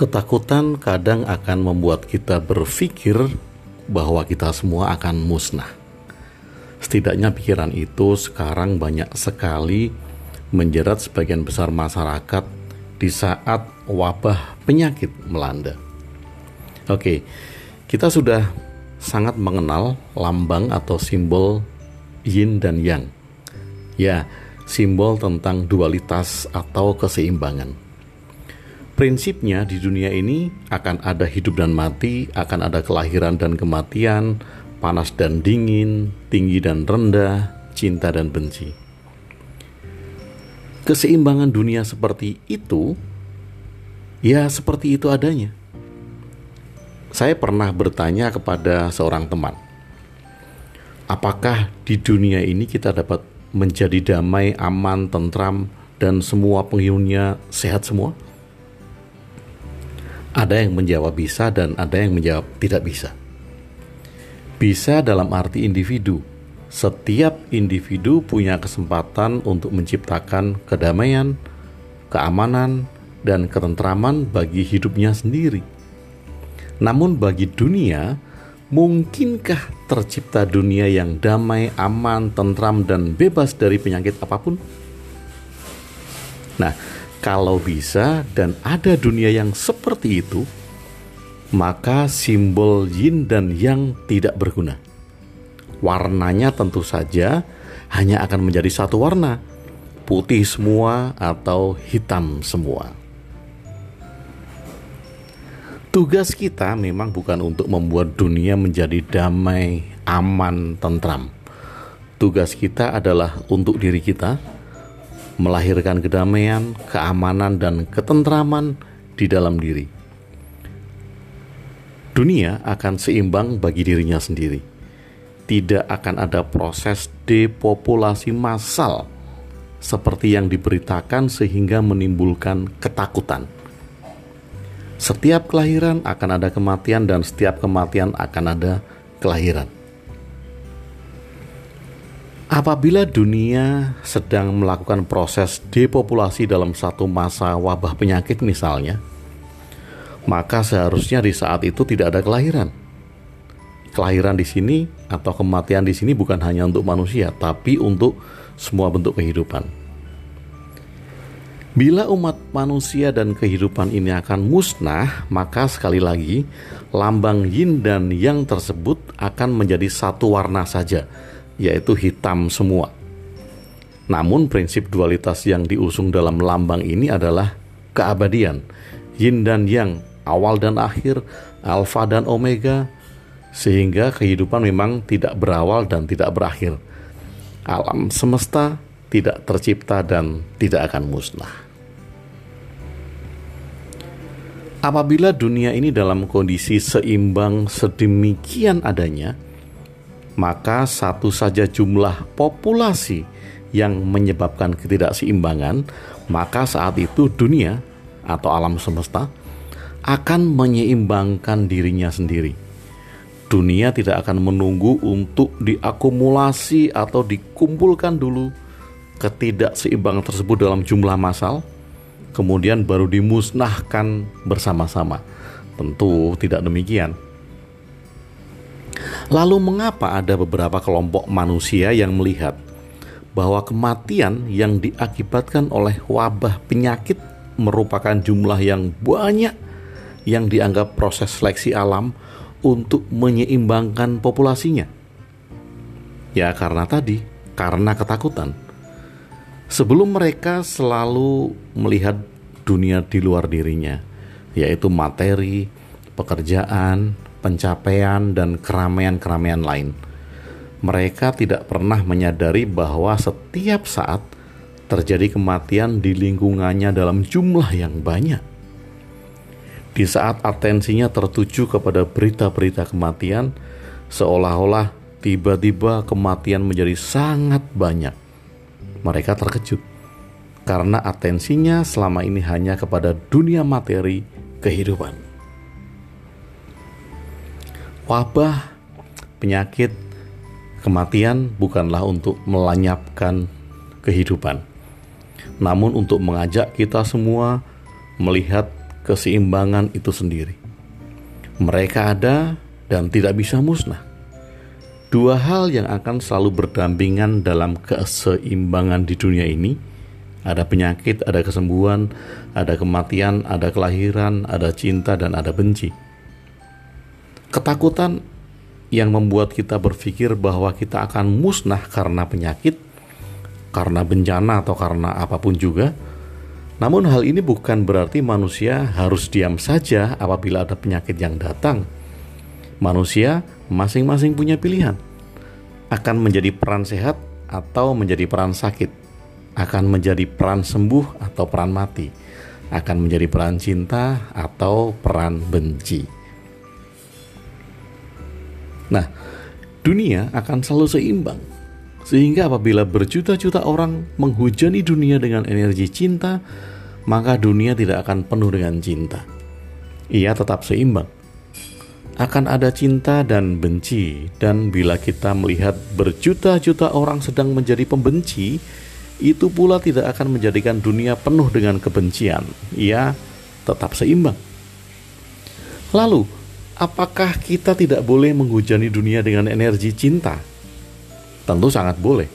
Ketakutan kadang akan membuat kita berpikir bahwa kita semua akan musnah. Setidaknya pikiran itu sekarang banyak sekali menjerat sebagian besar masyarakat di saat wabah penyakit melanda. Oke, kita sudah sangat mengenal lambang atau simbol yin dan yang. Ya, simbol tentang dualitas atau keseimbangan prinsipnya di dunia ini akan ada hidup dan mati, akan ada kelahiran dan kematian, panas dan dingin, tinggi dan rendah, cinta dan benci. Keseimbangan dunia seperti itu, ya seperti itu adanya. Saya pernah bertanya kepada seorang teman, apakah di dunia ini kita dapat menjadi damai, aman, tentram, dan semua penghuninya sehat semua? Ada yang menjawab bisa dan ada yang menjawab tidak bisa. Bisa dalam arti individu. Setiap individu punya kesempatan untuk menciptakan kedamaian, keamanan, dan ketentraman bagi hidupnya sendiri. Namun bagi dunia, mungkinkah tercipta dunia yang damai, aman, tentram, dan bebas dari penyakit apa pun? Nah, kalau bisa dan ada dunia yang seperti itu, maka simbol yin dan yang tidak berguna. Warnanya tentu saja hanya akan menjadi satu warna, putih semua atau hitam semua. Tugas kita memang bukan untuk membuat dunia menjadi damai, aman, tentram. Tugas kita adalah untuk diri kita, melahirkan kedamaian, keamanan, dan ketentraman di dalam diri. Dunia akan seimbang bagi dirinya sendiri. Tidak akan ada proses depopulasi massal seperti yang diberitakan sehingga menimbulkan ketakutan. Setiap kelahiran akan ada kematian dan setiap kematian akan ada kelahiran. Apabila dunia sedang melakukan proses depopulasi dalam satu masa wabah penyakit misalnya, maka seharusnya di saat itu tidak ada kelahiran. Kelahiran di sini atau kematian di sini bukan hanya untuk manusia, tapi untuk semua bentuk kehidupan. Bila umat manusia dan kehidupan ini akan musnah, maka sekali lagi lambang yin dan yang tersebut akan menjadi satu warna saja, yaitu hitam semua. Namun prinsip dualitas yang diusung dalam lambang ini adalah keabadian, yin dan yang, awal dan akhir, alfa dan omega, sehingga kehidupan memang tidak berawal dan tidak berakhir. Alam semesta tidak tercipta dan tidak akan musnah. Apabila dunia ini dalam kondisi seimbang sedemikian adanya, maka satu saja jumlah populasi yang menyebabkan ketidakseimbangan, maka saat itu dunia atau alam semesta akan menyeimbangkan dirinya sendiri. Dunia tidak akan menunggu untuk diakumulasi atau dikumpulkan dulu ketidakseimbangan tersebut dalam jumlah massal, kemudian baru dimusnahkan bersama-sama. Tentu tidak demikian Lalu, mengapa ada beberapa kelompok manusia yang melihat bahwa kematian yang diakibatkan oleh wabah penyakit merupakan jumlah yang banyak yang dianggap proses seleksi alam untuk menyeimbangkan populasinya? Ya, karena tadi, karena ketakutan. Sebelum mereka selalu melihat dunia di luar dirinya, yaitu materi, pekerjaan, pencapaian, dan keramaian-keramaian lain. Mereka tidak pernah menyadari bahwa setiap saat terjadi kematian di lingkungannya dalam jumlah yang banyak. Di saat atensinya tertuju kepada berita-berita kematian, seolah-olah tiba-tiba kematian menjadi sangat banyak. Mereka terkejut karena atensinya selama ini hanya kepada dunia materi kehidupan wabah, penyakit, kematian bukanlah untuk melenyapkan kehidupan, namun untuk mengajak kita semua melihat keseimbangan itu sendiri. Mereka ada dan tidak bisa musnah. Dua hal yang akan selalu berdampingan dalam keseimbangan di dunia ini ada penyakit, ada kesembuhan, ada kematian, ada kelahiran, ada cinta, dan ada benci. Ketakutan yang membuat kita berpikir bahwa kita akan musnah karena penyakit, karena bencana, atau karena apa pun juga. Namun, hal ini bukan berarti manusia harus diam saja apabila ada penyakit yang datang. Manusia masing-masing punya pilihan, akan menjadi peran sehat atau menjadi peran sakit akan menjadi peran sembuh atau peran mati, akan menjadi peran cinta atau peran benci. Nah, dunia akan selalu seimbang, sehingga apabila berjuta-juta orang menghujani dunia dengan energi cinta, maka dunia tidak akan penuh dengan cinta. Ia tetap seimbang. Akan ada cinta dan benci, dan bila kita melihat berjuta-juta orang sedang menjadi pembenci, itu pula tidak akan menjadikan dunia penuh dengan kebencian. Ia tetap seimbang. Lalu, apakah kita tidak boleh menghujani dunia dengan energi cinta? Tentu sangat boleh.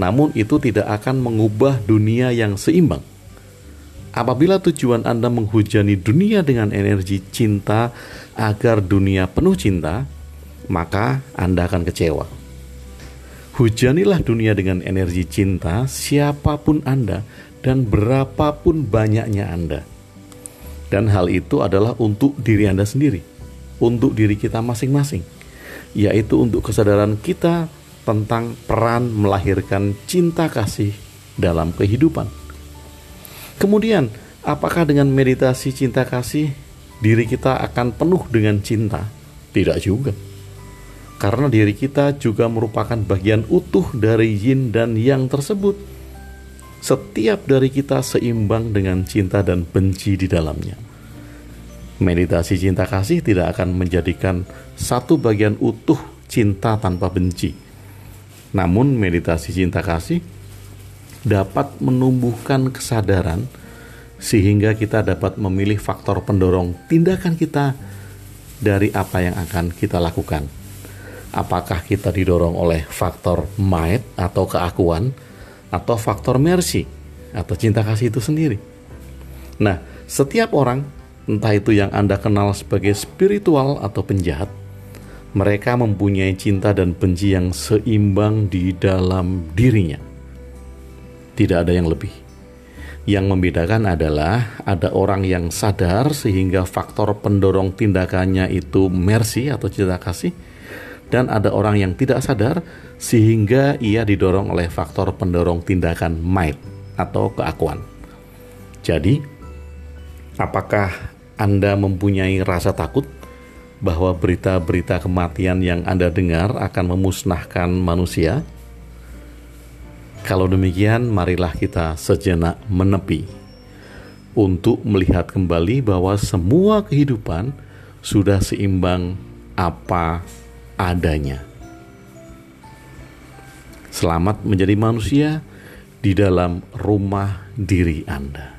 Namun itu tidak akan mengubah dunia yang seimbang. Apabila tujuan Anda menghujani dunia dengan energi cinta agar dunia penuh cinta, maka Anda akan kecewa Hujanilah dunia dengan energi cinta, siapa pun Anda dan berapapun banyaknya Anda. Dan hal itu adalah untuk diri Anda sendiri, untuk diri kita masing-masing, yaitu untuk kesadaran kita tentang peran melahirkan cinta kasih dalam kehidupan. Kemudian, apakah dengan meditasi cinta kasih diri kita akan penuh dengan cinta? Tidak juga karena diri kita juga merupakan bagian utuh dari yin dan yang tersebut. Setiap dari kita seimbang dengan cinta dan benci di dalamnya. Meditasi cinta kasih tidak akan menjadikan satu bagian utuh cinta tanpa benci. Namun, meditasi cinta kasih dapat menumbuhkan kesadaran sehingga kita dapat memilih faktor pendorong tindakan kita dari apa yang akan kita lakukan apakah kita didorong oleh faktor might atau keakuan atau faktor mercy atau cinta kasih itu sendiri. Nah, setiap orang, entah itu yang Anda kenal sebagai spiritual atau penjahat, mereka mempunyai cinta dan benci yang seimbang di dalam dirinya. Tidak ada yang lebih. Yang membedakan adalah ada orang yang sadar sehingga faktor pendorong tindakannya itu mercy atau cinta kasih, dan ada orang yang tidak sadar sehingga ia didorong oleh faktor pendorong tindakan might atau keakuan. Jadi, apakah Anda mempunyai rasa takut bahwa berita-berita kematian yang Anda dengar akan memusnahkan manusia? Kalau demikian, marilah kita sejenak menepi untuk melihat kembali bahwa semua kehidupan sudah seimbang apa adanya. Selamat menjadi manusia di dalam rumah diri Anda.